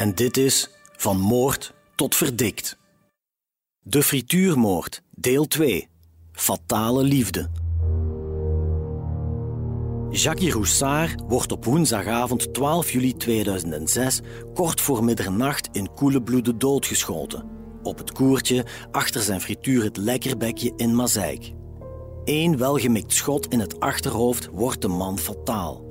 en dit is Van Moord tot Verdikt. De frituurmoord, deel 2. Fatale liefde. Jacques Roussard wordt op woensdagavond 12 juli 2006 kort voor middernacht in koele bloeden doodgeschoten. Op het koertje achter zijn frituur het Lekkerbekje in Mazeik. Eén welgemikt schot in het achterhoofd wordt de man fataal.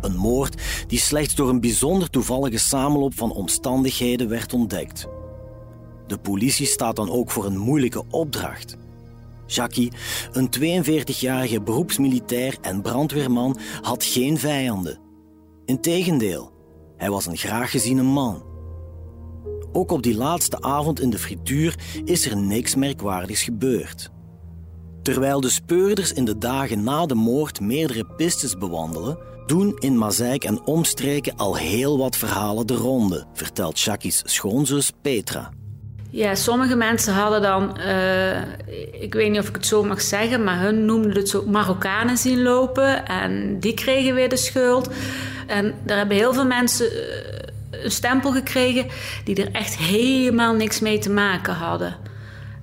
Een moord die slechts door een bijzonder toevallige samenloop van omstandigheden werd ontdekt. De politie staat dan ook voor een moeilijke opdracht. Jackie, een 42-jarige beroepsmilitair en brandweerman, had geen vijanden. Integendeel, hij was een graag geziene man. Ook op die laatste avond in de frituur is er niks merkwaardigs gebeurd. Terwijl de speurders in de dagen na de moord meerdere pistes bewandelen, doen in Mazeik en omstreken al heel wat verhalen de ronde, vertelt Shaki's schoonzus Petra. Ja, sommige mensen hadden dan, uh, ik weet niet of ik het zo mag zeggen, maar hun noemden het zo Marokkanen zien lopen en die kregen weer de schuld. En daar hebben heel veel mensen uh, een stempel gekregen die er echt helemaal niks mee te maken hadden.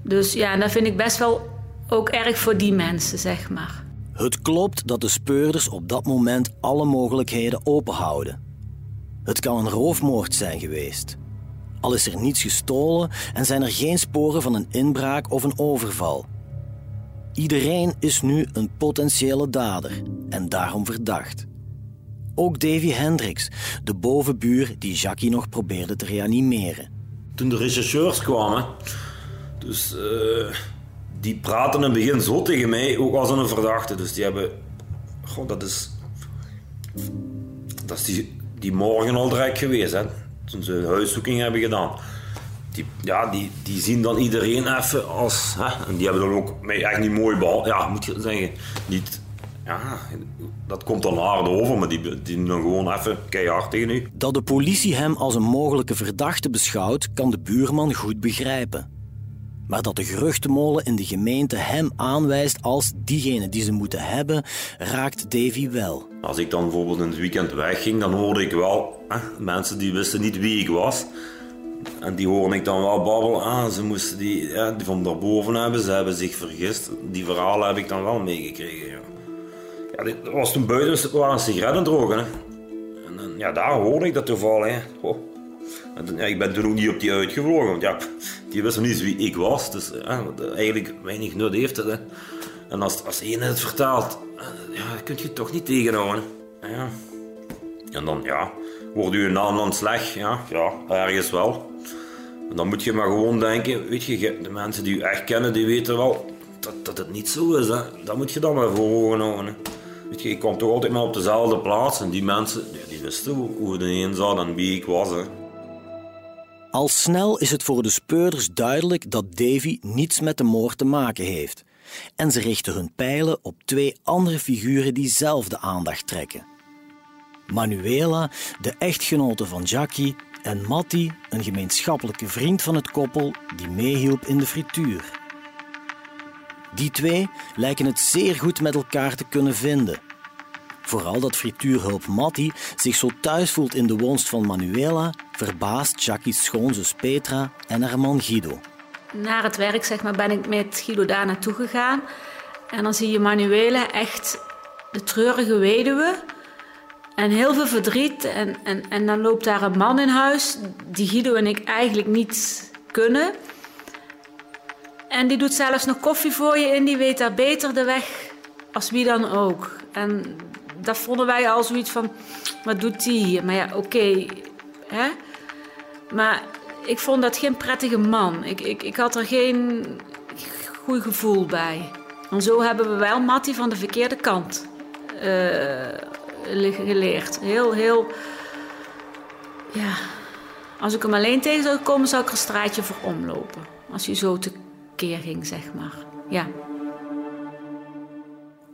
Dus ja, dat vind ik best wel ook erg voor die mensen, zeg maar. Het klopt dat de speurders op dat moment alle mogelijkheden openhouden. Het kan een roofmoord zijn geweest. Al is er niets gestolen en zijn er geen sporen van een inbraak of een overval. Iedereen is nu een potentiële dader en daarom verdacht. Ook Davy Hendricks, de bovenbuur die Jackie nog probeerde te reanimeren. Toen de rechercheurs kwamen, dus uh, die praten in het begin zo tegen mij, ook als een verdachte. Dus die hebben, goh, dat is, dat is die, die morgen al direct geweest, hè toen ze huiszoeking hebben gedaan. Die, ja, die, die zien dan iedereen even als... Hè, en die hebben dan ook mij echt niet mooi behandeld. Ja, moet je zeggen. Niet, ja, dat komt dan hard over, maar die, die dan gewoon even keihard tegen u. Dat de politie hem als een mogelijke verdachte beschouwt, kan de buurman goed begrijpen. Maar dat de geruchtenmolen in de gemeente hem aanwijst als diegene die ze moeten hebben, raakt Davy wel. Als ik dan bijvoorbeeld in het weekend wegging, dan hoorde ik wel mensen die wisten niet wie ik was. En die hoorde ik dan wel babbelen. Ah, ze moesten die, ja, die van daarboven hebben, ze hebben zich vergist. Die verhalen heb ik dan wel meegekregen. Ja. Ja, dit was toen buiten, ze waren sigaretten drogen. Hè. En, ja, daar hoorde ik dat toevallig. Ja, ik ben toen ook niet op die uitgevlogen, want ja, die wisten niet wie ik was. Dus ja, eigenlijk weinig nut heeft het. Hè. En als, als één het vertaalt, ja, kun je toch niet tegenhouden. Ja. En dan, ja, wordt uw naam dan slecht? Ja, ja, ergens wel. Dan moet je maar gewoon denken, weet je, de mensen die u echt kennen, die weten wel dat, dat het niet zo is. Hè. Dat moet je dan maar voor ogen houden. Weet je, ik kwam toch altijd maar op dezelfde plaats en die mensen, die, wisten hoe, hoe de een zat en wie ik was. Al snel is het voor de speurders duidelijk dat Davy niets met de moord te maken heeft. En ze richten hun pijlen op twee andere figuren die zelf de aandacht trekken. Manuela, de echtgenote van Jackie, en Matti, een gemeenschappelijke vriend van het koppel die meehielp in de frituur. Die twee lijken het zeer goed met elkaar te kunnen vinden. Vooral dat frituurhulp Matti zich zo thuis voelt in de woonst van Manuela, verbaast Jackie's schoonzus Petra en haar man Guido. Na het werk zeg maar, ben ik met Guido daar naartoe gegaan. En dan zie je Manuela echt de treurige weduwe. En heel veel verdriet. En, en, en dan loopt daar een man in huis die Guido en ik eigenlijk niet kunnen. En die doet zelfs nog koffie voor je in. Die weet daar beter de weg als wie dan ook. En dat vonden wij al zoiets van, wat doet die hier? Maar ja, oké. maar ik vond dat geen prettige man. Ik, ik, ik had er geen goed gevoel bij. En zo hebben we wel Mattie van de verkeerde kant uh, geleerd. Heel, heel... Ja... Als ik hem alleen tegen zou komen, zou ik er een straatje voor omlopen. Als hij zo tekeer ging, zeg maar. Ja.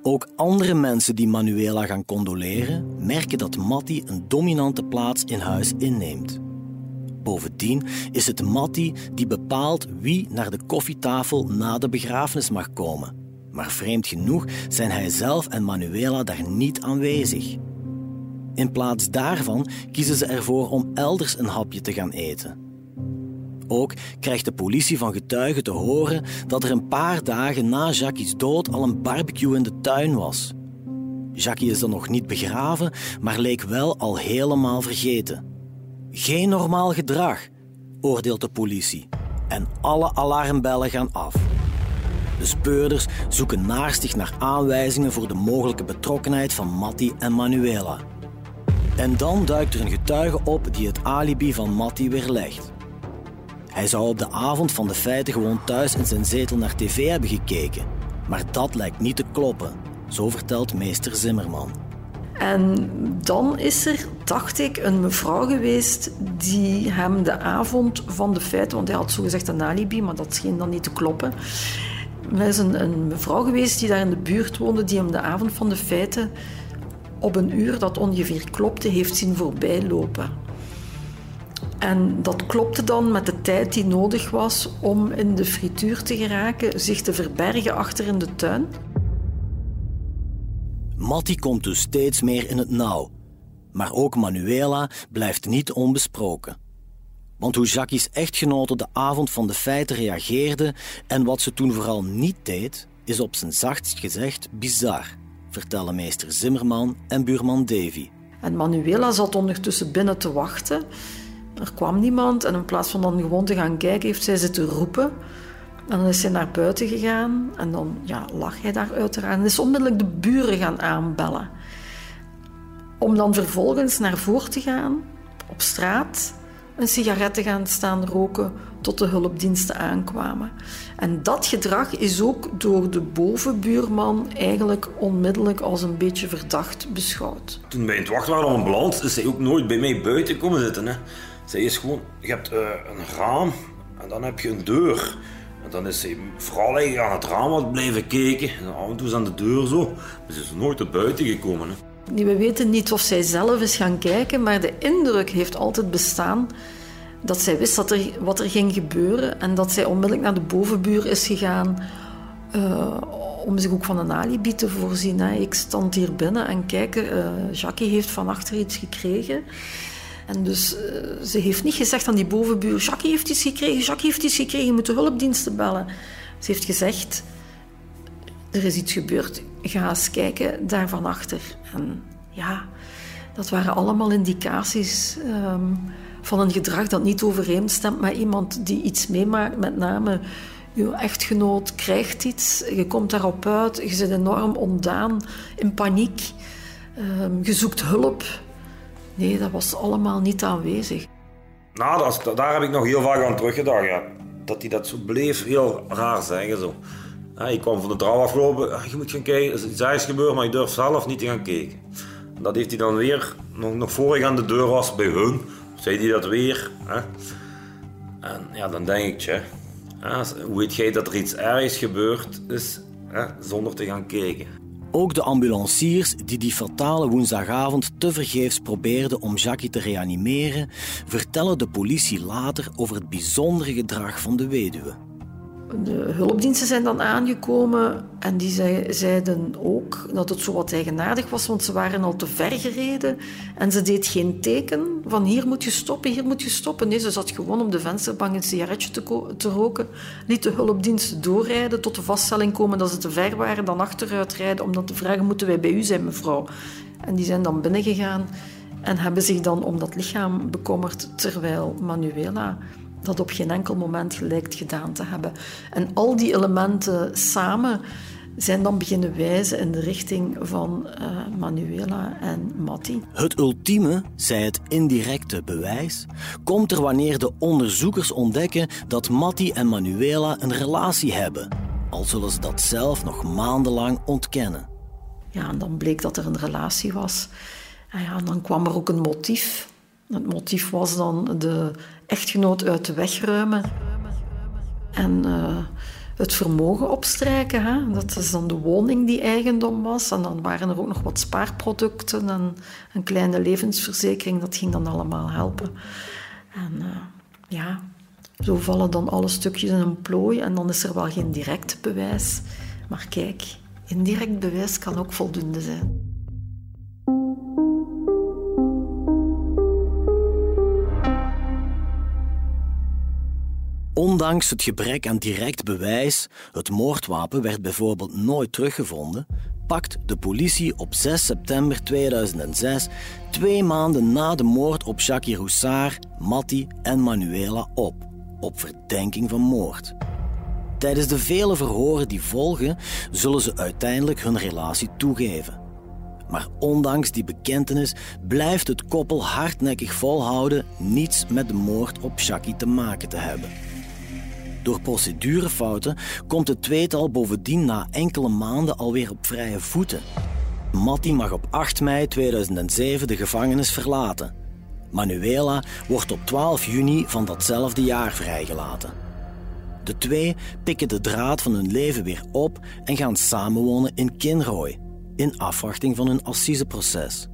Ook andere mensen die Manuela gaan condoleren, merken dat Matti een dominante plaats in huis inneemt. Bovendien is het Matti die bepaalt wie naar de koffietafel na de begrafenis mag komen. Maar vreemd genoeg zijn hij zelf en Manuela daar niet aanwezig. In plaats daarvan kiezen ze ervoor om elders een hapje te gaan eten. Ook krijgt de politie van getuigen te horen dat er een paar dagen na Jacques' dood al een barbecue in de tuin was. Jackie is dan nog niet begraven, maar leek wel al helemaal vergeten. Geen normaal gedrag, oordeelt de politie. En alle alarmbellen gaan af. De speurders zoeken naarstig naar aanwijzingen voor de mogelijke betrokkenheid van Matti en Manuela. En dan duikt er een getuige op die het alibi van Matti weerlegt. Hij zou op de avond van de feiten gewoon thuis in zijn zetel naar tv hebben gekeken. Maar dat lijkt niet te kloppen, zo vertelt meester Zimmerman. En dan is er, dacht ik, een mevrouw geweest die hem de avond van de feiten, want hij had zogezegd een alibi, maar dat scheen dan niet te kloppen. Er is een, een mevrouw geweest die daar in de buurt woonde, die hem de avond van de feiten op een uur dat ongeveer klopte, heeft zien voorbijlopen. En dat klopte dan met de tijd die nodig was om in de frituur te geraken, zich te verbergen achter in de tuin. Matti komt dus steeds meer in het nauw. Maar ook Manuela blijft niet onbesproken. Want hoe Jacques' echtgenote de avond van de feiten reageerde en wat ze toen vooral niet deed, is op zijn zachtst gezegd bizar vertellen meester Zimmerman en buurman Davy. En Manuela zat ondertussen binnen te wachten. Er kwam niemand en in plaats van dan gewoon te gaan kijken, heeft zij zitten roepen. En dan is zij naar buiten gegaan en dan ja, lag hij daar uiteraard. En is onmiddellijk de buren gaan aanbellen. Om dan vervolgens naar voren te gaan, op straat, een sigaret te gaan staan roken tot de hulpdiensten aankwamen. En dat gedrag is ook door de bovenbuurman eigenlijk onmiddellijk als een beetje verdacht beschouwd. Toen wij in het wachten waren op een ambulance, is zij ook nooit bij mij buiten komen zitten. Hè. Zij is gewoon, je hebt uh, een raam en dan heb je een deur. En dan is zij vooral aan het raam wat blijven kijken. En af en toe is aan de deur zo. Ze is nooit naar buiten gekomen. Hè. We weten niet of zij zelf is gaan kijken, maar de indruk heeft altijd bestaan dat zij wist dat er, wat er ging gebeuren en dat zij onmiddellijk naar de bovenbuur is gegaan uh, om zich ook van een alibi te voorzien. Hè. Ik stond hier binnen en kijk, uh, Jackie heeft van achter iets gekregen. En dus uh, ze heeft niet gezegd aan die bovenbuur, Jackie heeft iets gekregen, Jackie heeft iets gekregen, je moet de hulpdiensten bellen. Ze heeft gezegd, er is iets gebeurd, ga eens kijken daar van achter. En ja, dat waren allemaal indicaties... Um, van een gedrag dat niet overeenstemt met iemand die iets meemaakt, met name je echtgenoot krijgt iets, je komt daarop uit, je zit enorm ontdaan, in paniek, um, je zoekt hulp. Nee, dat was allemaal niet aanwezig. Nou, dat, daar heb ik nog heel vaak aan teruggedacht. Ja. Dat hij dat zo bleef heel raar zeggen. Zo. Ja, ik kwam van de trouw afgelopen, je moet gaan kijken, er is iets gebeurd, maar je durft zelf niet te gaan kijken. Dat heeft hij dan weer, nog, nog voor ik aan de deur was bij hun, zei hij dat weer. Hè? En ja, dan denk ik, tja, hoe weet jij dat er iets ergs gebeurd is hè, zonder te gaan kijken? Ook de ambulanciers die die fatale woensdagavond tevergeefs probeerden om Jackie te reanimeren, vertellen de politie later over het bijzondere gedrag van de weduwe de hulpdiensten zijn dan aangekomen en die zeiden ook dat het zo wat eigenaardig was, want ze waren al te ver gereden en ze deed geen teken van hier moet je stoppen, hier moet je stoppen. Nee, ze zat gewoon op de vensterbank een sigaretje te, te roken, liet de hulpdiensten doorrijden, tot de vaststelling komen dat ze te ver waren, dan achteruit rijden om dan te vragen, moeten wij bij u zijn mevrouw? En die zijn dan binnengegaan en hebben zich dan om dat lichaam bekommerd, terwijl Manuela dat op geen enkel moment gelijkt gedaan te hebben. En al die elementen samen zijn dan beginnen wijzen in de richting van uh, Manuela en Matti. Het ultieme, zij het indirecte bewijs, komt er wanneer de onderzoekers ontdekken dat Matti en Manuela een relatie hebben, al zullen ze dat zelf nog maandenlang ontkennen. Ja, en dan bleek dat er een relatie was. En ja, dan kwam er ook een motief. Het motief was dan de echtgenoot uit de weg ruimen. En uh, het vermogen opstrijken. Hè? Dat is dan de woning die eigendom was. En dan waren er ook nog wat spaarproducten en een kleine levensverzekering. Dat ging dan allemaal helpen. En uh, ja, zo vallen dan alle stukjes in een plooi. En dan is er wel geen direct bewijs. Maar kijk, indirect bewijs kan ook voldoende zijn. Ondanks het gebrek aan direct bewijs, het moordwapen werd bijvoorbeeld nooit teruggevonden, pakt de politie op 6 september 2006, twee maanden na de moord op Jackie Roussard, Matti en Manuela op, op verdenking van moord. Tijdens de vele verhoren die volgen, zullen ze uiteindelijk hun relatie toegeven. Maar ondanks die bekentenis blijft het koppel hardnekkig volhouden niets met de moord op Jackie te maken te hebben. Door procedurefouten komt het tweetal bovendien na enkele maanden alweer op vrije voeten. Matti mag op 8 mei 2007 de gevangenis verlaten. Manuela wordt op 12 juni van datzelfde jaar vrijgelaten. De twee pikken de draad van hun leven weer op en gaan samenwonen in Kinrooi, in afwachting van hun assiseproces.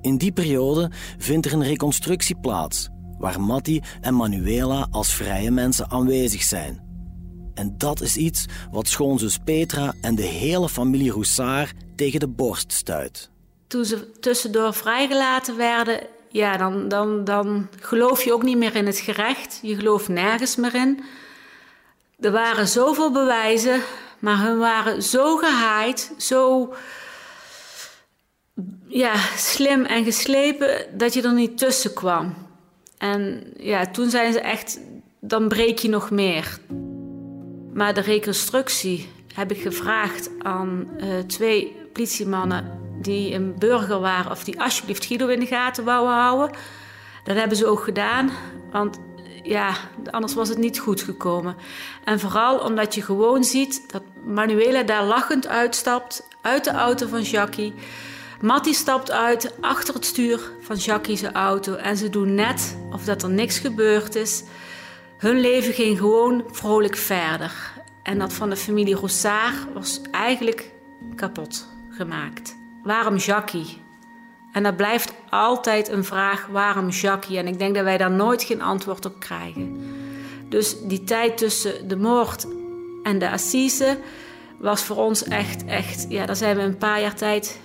In die periode vindt er een reconstructie plaats waar Matti en Manuela als vrije mensen aanwezig zijn. En dat is iets wat schoonzus Petra en de hele familie Roussard tegen de borst stuit. Toen ze tussendoor vrijgelaten werden, ja, dan, dan, dan geloof je ook niet meer in het gerecht. Je gelooft nergens meer in. Er waren zoveel bewijzen, maar hun waren zo gehaaid, zo ja, slim en geslepen dat je er niet tussen kwam. En ja, toen zijn ze echt, dan breek je nog meer. Maar de reconstructie heb ik gevraagd aan uh, twee politiemannen die een burger waren, of die alsjeblieft Guido in de gaten wouden houden. Dat hebben ze ook gedaan, want ja, anders was het niet goed gekomen. En vooral omdat je gewoon ziet dat Manuela daar lachend uitstapt uit de auto van Jackie. Mattie stapt uit achter het stuur van Jackie's auto en ze doen net of dat er niks gebeurd is. Hun leven ging gewoon vrolijk verder. En dat van de familie Roussard was eigenlijk kapot gemaakt. Waarom Jackie? En dat blijft altijd een vraag: waarom Jackie? En ik denk dat wij daar nooit geen antwoord op krijgen. Dus die tijd tussen de moord en de assise was voor ons echt, echt, ja, daar zijn we een paar jaar tijd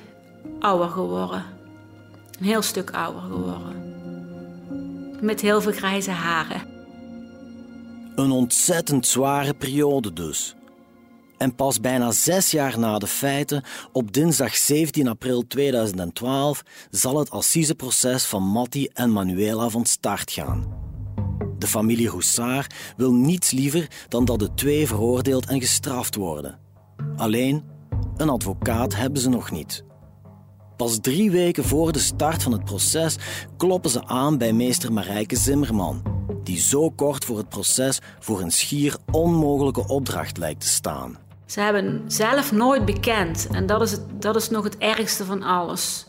ouder geworden. Een heel stuk ouder geworden. Met heel veel grijze haren. Een ontzettend zware periode dus. En pas bijna zes jaar na de feiten, op dinsdag 17 april 2012, zal het assiseproces van Matti en Manuela van start gaan. De familie Roussard wil niets liever dan dat de twee veroordeeld en gestraft worden. Alleen, een advocaat hebben ze nog niet. Pas drie weken voor de start van het proces kloppen ze aan bij meester Marijke Zimmerman, die zo kort voor het proces voor een schier onmogelijke opdracht lijkt te staan. Ze hebben zelf nooit bekend en dat is, het, dat is nog het ergste van alles.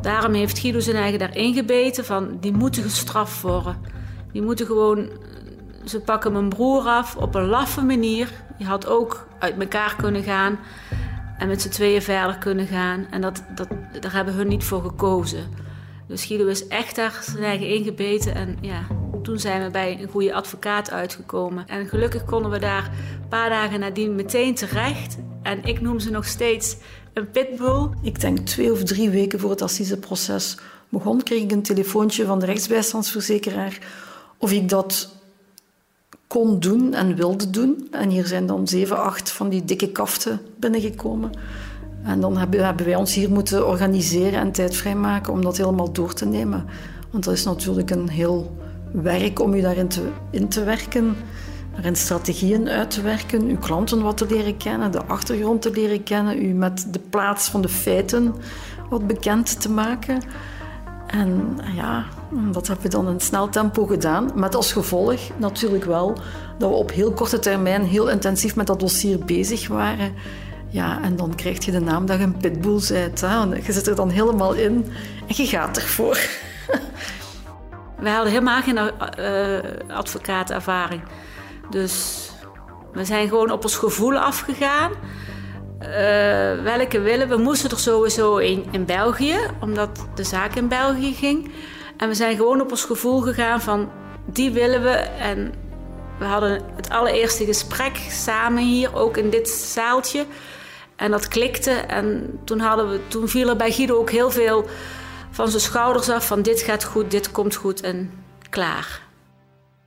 Daarom heeft Guido zijn eigen daarin gebeten van die moeten gestraft worden. Die moeten gewoon, ze pakken mijn broer af op een laffe manier. Die had ook uit elkaar kunnen gaan en met z'n tweeën verder kunnen gaan. En dat, dat, daar hebben hun niet voor gekozen. Dus Guido is echt daar zijn eigen ingebeten. En ja, toen zijn we bij een goede advocaat uitgekomen. En gelukkig konden we daar een paar dagen nadien meteen terecht. En ik noem ze nog steeds een pitbull. Ik denk twee of drie weken voor het assiseproces begon, kreeg ik een telefoontje van de rechtsbijstandsverzekeraar of ik dat kon doen en wilde doen. En hier zijn dan zeven, acht van die dikke kaften binnengekomen. En dan hebben, wij ons hier moeten organiseren en tijd vrijmaken om dat helemaal door te nemen. Want dat is natuurlijk een heel werk om u daarin te, in te werken, daarin strategieën uit te werken, uw klanten wat te leren kennen, de achtergrond te leren kennen, u met de plaats van de feiten wat bekend te maken. En ja, dat hebben we dan in snel tempo gedaan. Met als gevolg natuurlijk wel dat we op heel korte termijn heel intensief met dat dossier bezig waren. Ja, en dan krijg je de naam dat je een pitbull bent. Hè? Je zit er dan helemaal in en je gaat ervoor. Wij hadden helemaal geen uh, advocaatervaring. Dus we zijn gewoon op ons gevoel afgegaan. Uh, welke willen we? moesten er sowieso in, in België, omdat de zaak in België ging. En we zijn gewoon op ons gevoel gegaan van die willen we. En we hadden het allereerste gesprek samen hier, ook in dit zaaltje. En dat klikte. En toen, hadden we, toen viel er bij Guido ook heel veel van zijn schouders af van dit gaat goed, dit komt goed en klaar.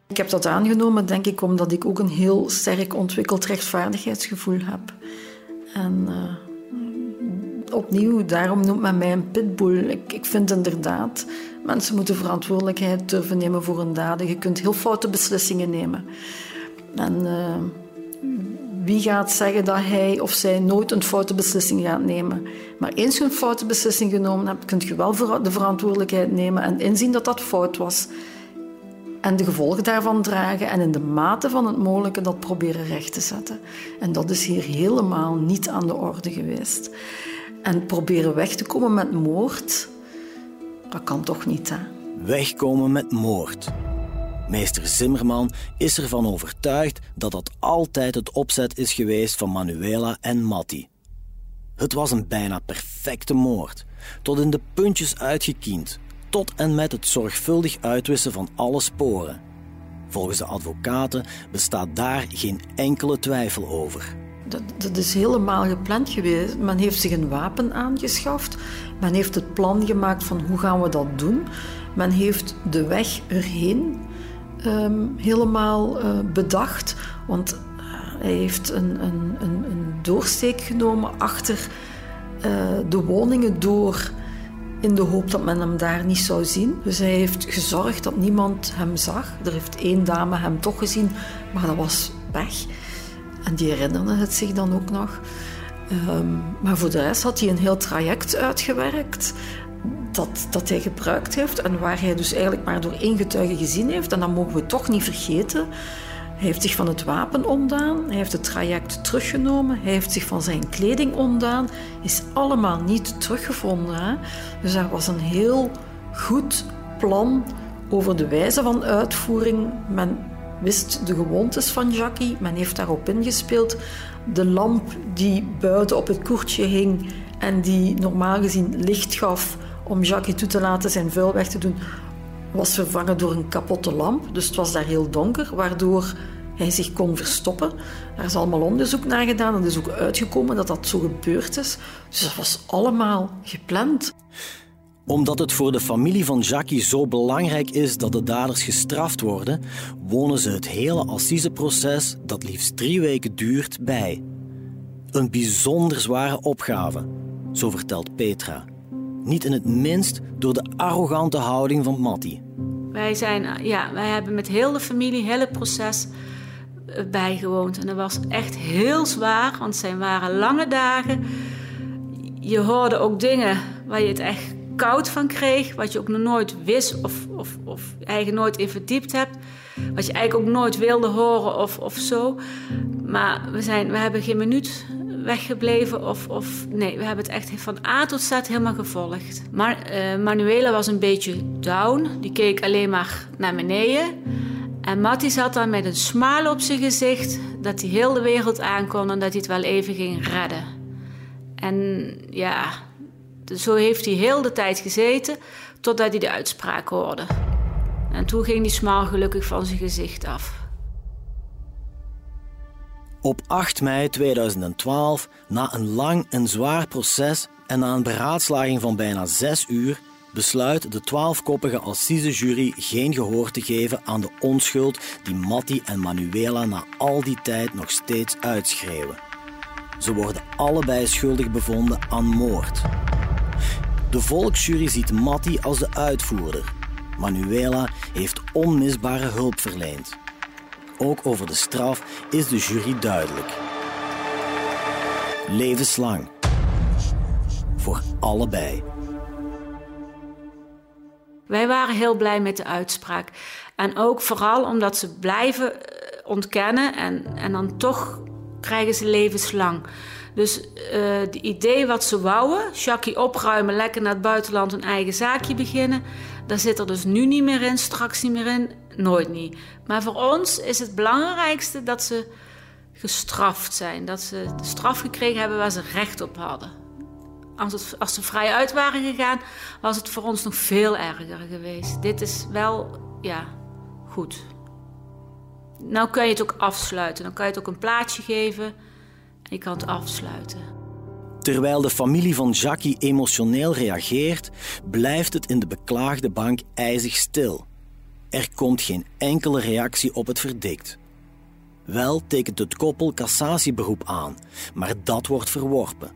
Ik heb dat aangenomen, denk ik, omdat ik ook een heel sterk ontwikkeld rechtvaardigheidsgevoel heb. En uh, opnieuw, daarom noemt men mij een pitbull. Ik, vind inderdaad, mensen moeten verantwoordelijkheid durven nemen voor hun daden. Je kunt heel foute beslissingen nemen. En uh, wie gaat zeggen dat hij of zij nooit een foute beslissing gaat nemen? Maar eens je een foute beslissing genomen hebt, kun je wel de verantwoordelijkheid nemen en inzien dat dat fout was. En de gevolgen daarvan dragen en in de mate van het mogelijke dat proberen recht te zetten. En dat is hier helemaal niet aan de orde geweest. En proberen weg te komen met moord, dat kan toch niet, hè? Wegkomen met moord. Meester Zimmerman is ervan overtuigd dat dat altijd het opzet is geweest van Manuela en Matti. Het was een bijna perfecte moord, tot in de puntjes uitgekiend, tot en met het zorgvuldig uitwissen van alle sporen. Volgens de advocaten bestaat daar geen enkele twijfel over. Dat, dat, is helemaal gepland geweest. Men heeft zich een wapen aangeschaft. Men heeft het plan gemaakt van hoe gaan we dat doen. Men heeft de weg erheen Ehm, helemaal uh, bedacht. Want uh, hij heeft een, een, een, een, doorsteek genomen achter uh, de woningen door in de hoop dat men hem daar niet zou zien. Dus hij heeft gezorgd dat niemand hem zag. Er heeft één dame hem toch gezien, maar dat was weg. En die herinnerde het zich dan ook nog. Um, maar voor de rest had hij een heel traject uitgewerkt dat, dat hij gebruikt heeft en waar hij dus eigenlijk maar door één getuige gezien heeft. En dat mogen we toch niet vergeten. Hij heeft zich van het wapen ontdaan, hij heeft het traject teruggenomen, hij heeft zich van zijn kleding ontdaan, is allemaal niet teruggevonden. Dus er was een heel goed plan over de wijze van uitvoering. Men wist de gewoontes van Jackie, men heeft daarop ingespeeld. De lamp die buiten op het koertje hing en die normaal gezien licht gaf, om Jacques toe te laten zijn vuil weg te doen, was vervangen door een kapotte lamp. Dus het was daar heel donker, waardoor hij zich kon verstoppen. Er is allemaal onderzoek naar gedaan en is ook uitgekomen dat dat zo gebeurd is. Dus dat was allemaal gepland. Omdat het voor de familie van Jackie zo belangrijk is dat de daders gestraft worden, wonen ze het hele assiseproces, dat liefst drie weken duurt, bij. Een bijzonder zware opgave, zo vertelt Petra. Niet in het minst door de arrogante houding van Matti. Wij, zijn, ja, wij hebben met heel de familie heel het proces eh, bijgewoond. En dat was echt heel zwaar, want het zijn waren lange dagen. Je hoorde ook dingen waar je het echt koud van kreeg, wat je ook nog nooit wist of, of, of eigenlijk nooit in verdiept hebt. Wat je eigenlijk ook nooit wilde horen of, of zo. Maar we, zijn, we hebben geen minuut weggebleven of, of nee, we hebben het echt van A tot Z helemaal gevolgd. Maar uh, Manuela was een beetje down, die keek alleen maar naar beneden. En Matty zat dan met een smile op zijn gezicht dat hij heel de wereld aankon en dat hij het wel even ging redden. En ja, zo heeft hij heel de tijd gezeten totdat hij de uitspraak hoorde. En toen ging die smile gelukkig van zijn gezicht af. Op 8 mei 2012, na een lang en zwaar proces en na een beraadslaging van bijna zes uur, besluit de twaalfkoppige Assise-jury geen gehoor te geven aan de onschuld die Matti en Manuela na al die tijd nog steeds uitschreeuwen. Ze worden allebei schuldig bevonden aan moord. De volksjury ziet Matti als de uitvoerder. Manuela heeft onmisbare hulp verleend. Ook over de straf is de jury duidelijk. Levenslang. Voor allebei. Wij waren heel blij met de uitspraak. En ook vooral omdat ze blijven eh, ontkennen en, en dan toch krijgen ze levenslang. Dus het idee wat ze wouden, Jackie opruimen, lekker naar het buitenland een eigen zaakje beginnen, daar zit er dus nu niet meer in, straks niet meer in, nooit niet. Maar voor ons is het belangrijkste dat ze gestraft zijn, dat ze de straf gekregen hebben waar ze recht op hadden. Als, het, als ze vrij uit waren gegaan, was het voor ons nog veel erger geweest. Dit is wel, ja, goed. Nou kun je het ook afsluiten. Dan kan je het ook een plaatje geven en je kan het afsluiten. Terwijl de familie van Jackie emotioneel reageert, blijft het in de beklaagde bank ijzig stil. Er komt geen enkele reactie op het verdikt. Wel tekent het koppel cassatieberoep aan, maar dat wordt verworpen.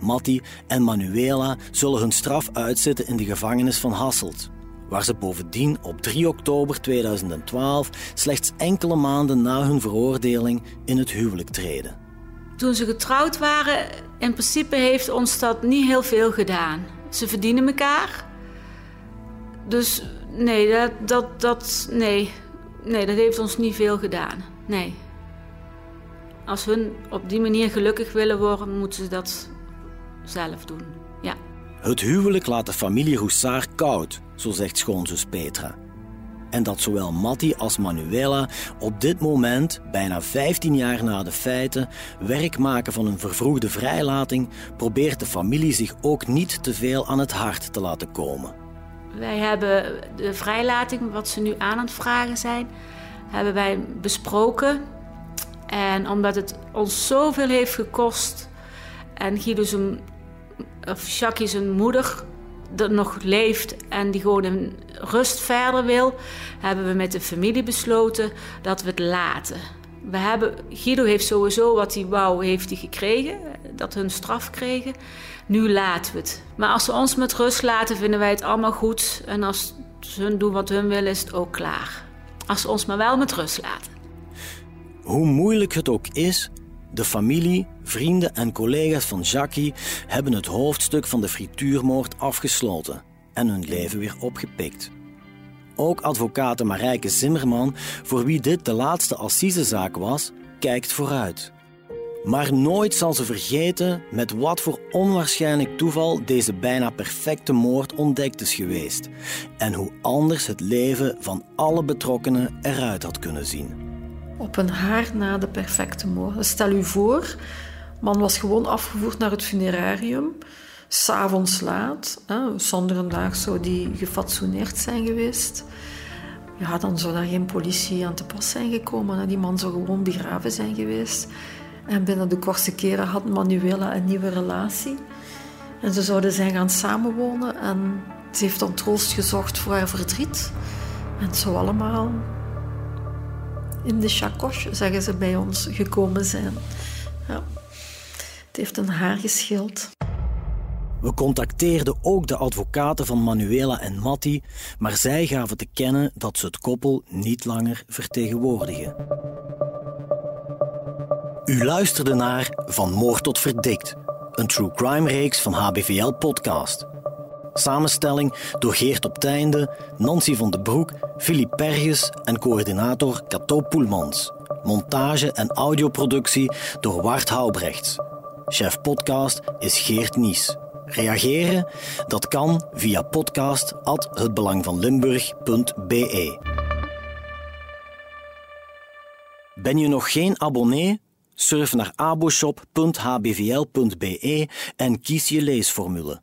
Matti en Manuela zullen hun straf uitzitten in de gevangenis van Hasselt, waar ze bovendien op 3 oktober 2012, slechts enkele maanden na hun veroordeling, in het huwelijk treden. Toen ze getrouwd waren, in principe heeft ons dat niet heel veel gedaan. Ze verdienen elkaar. Dus nee, dat, dat, dat, nee. nee, dat heeft ons niet veel gedaan. Nee. Als hun op die manier gelukkig willen worden, moeten ze dat zelf doen. Ja. Het huwelijk laat de familie Roussard koud, zo zegt schoonzus Petra. En dat zowel Matti als Manuela op dit moment, bijna 15 jaar na de feiten, werk maken van een vervroegde vrijlating, probeert de familie zich ook niet te veel aan het hart te laten komen. Wij hebben de vrijlating, wat ze nu aan het vragen zijn, hebben wij besproken. En omdat het ons zoveel heeft gekost en Guido zijn, of Jackie zijn moeder dat nog leeft en die gewoon in rust verder wil, hebben we met de familie besloten dat we het laten. We hebben, Guido heeft sowieso wat hij wou, heeft hij gekregen, dat hun straf kregen. Nu laten we het. Maar als ze ons met rust laten, vinden wij het allemaal goed. En als ze hun doen wat hun willen, is het ook klaar. Als ze ons maar wel met rust laten. Hoe moeilijk het ook is, de familie, vrienden en collega's van Jackie hebben het hoofdstuk van de frituurmoord afgesloten en hun leven weer opgepikt. Ook advocaat Marijke Zimmerman, voor wie dit de laatste assisezaak was, kijkt vooruit. Maar nooit zal ze vergeten met wat voor onwaarschijnlijk toeval deze bijna perfecte moord ontdekt is geweest en hoe anders het leven van alle betrokkenen eruit had kunnen zien op een haar na de perfecte moord. Stel u voor, man was gewoon afgevoerd naar het funerarium, s'avonds laat, hè, zonder een dag zou die gefatsoeneerd zijn geweest. Ja, dan zou daar geen politie aan te pas zijn gekomen. Hè. Die man zou gewoon begraven zijn geweest. En binnen de kortste keren had Manuela een nieuwe relatie. En ze zouden zijn gaan samenwonen. En ze heeft dan troost gezocht voor haar verdriet. En zou allemaal in de chacoche, zeggen ze bij ons, gekomen zijn. Ja. Het heeft een haar geschild. We contacteerden ook de advocaten van Manuela en Matti, maar zij gaven te kennen dat ze het koppel niet langer vertegenwoordigen. U luisterde naar Van Moord tot Verdikt, een true crime reeks van HBVL Podcast. Samenstelling door Geert op Teinde, Nancy van den Broek, Philippe Perges en coördinator Cato Poelmans. Montage en audioproductie door Wart Houbrechts. Chef podcast is Geert Nies. Reageren? Dat kan via podcast@hetbelangvanlimburg.be. Ben je nog geen abonnee? Surf naar aboshop.hbvl.be en kies je leesformule.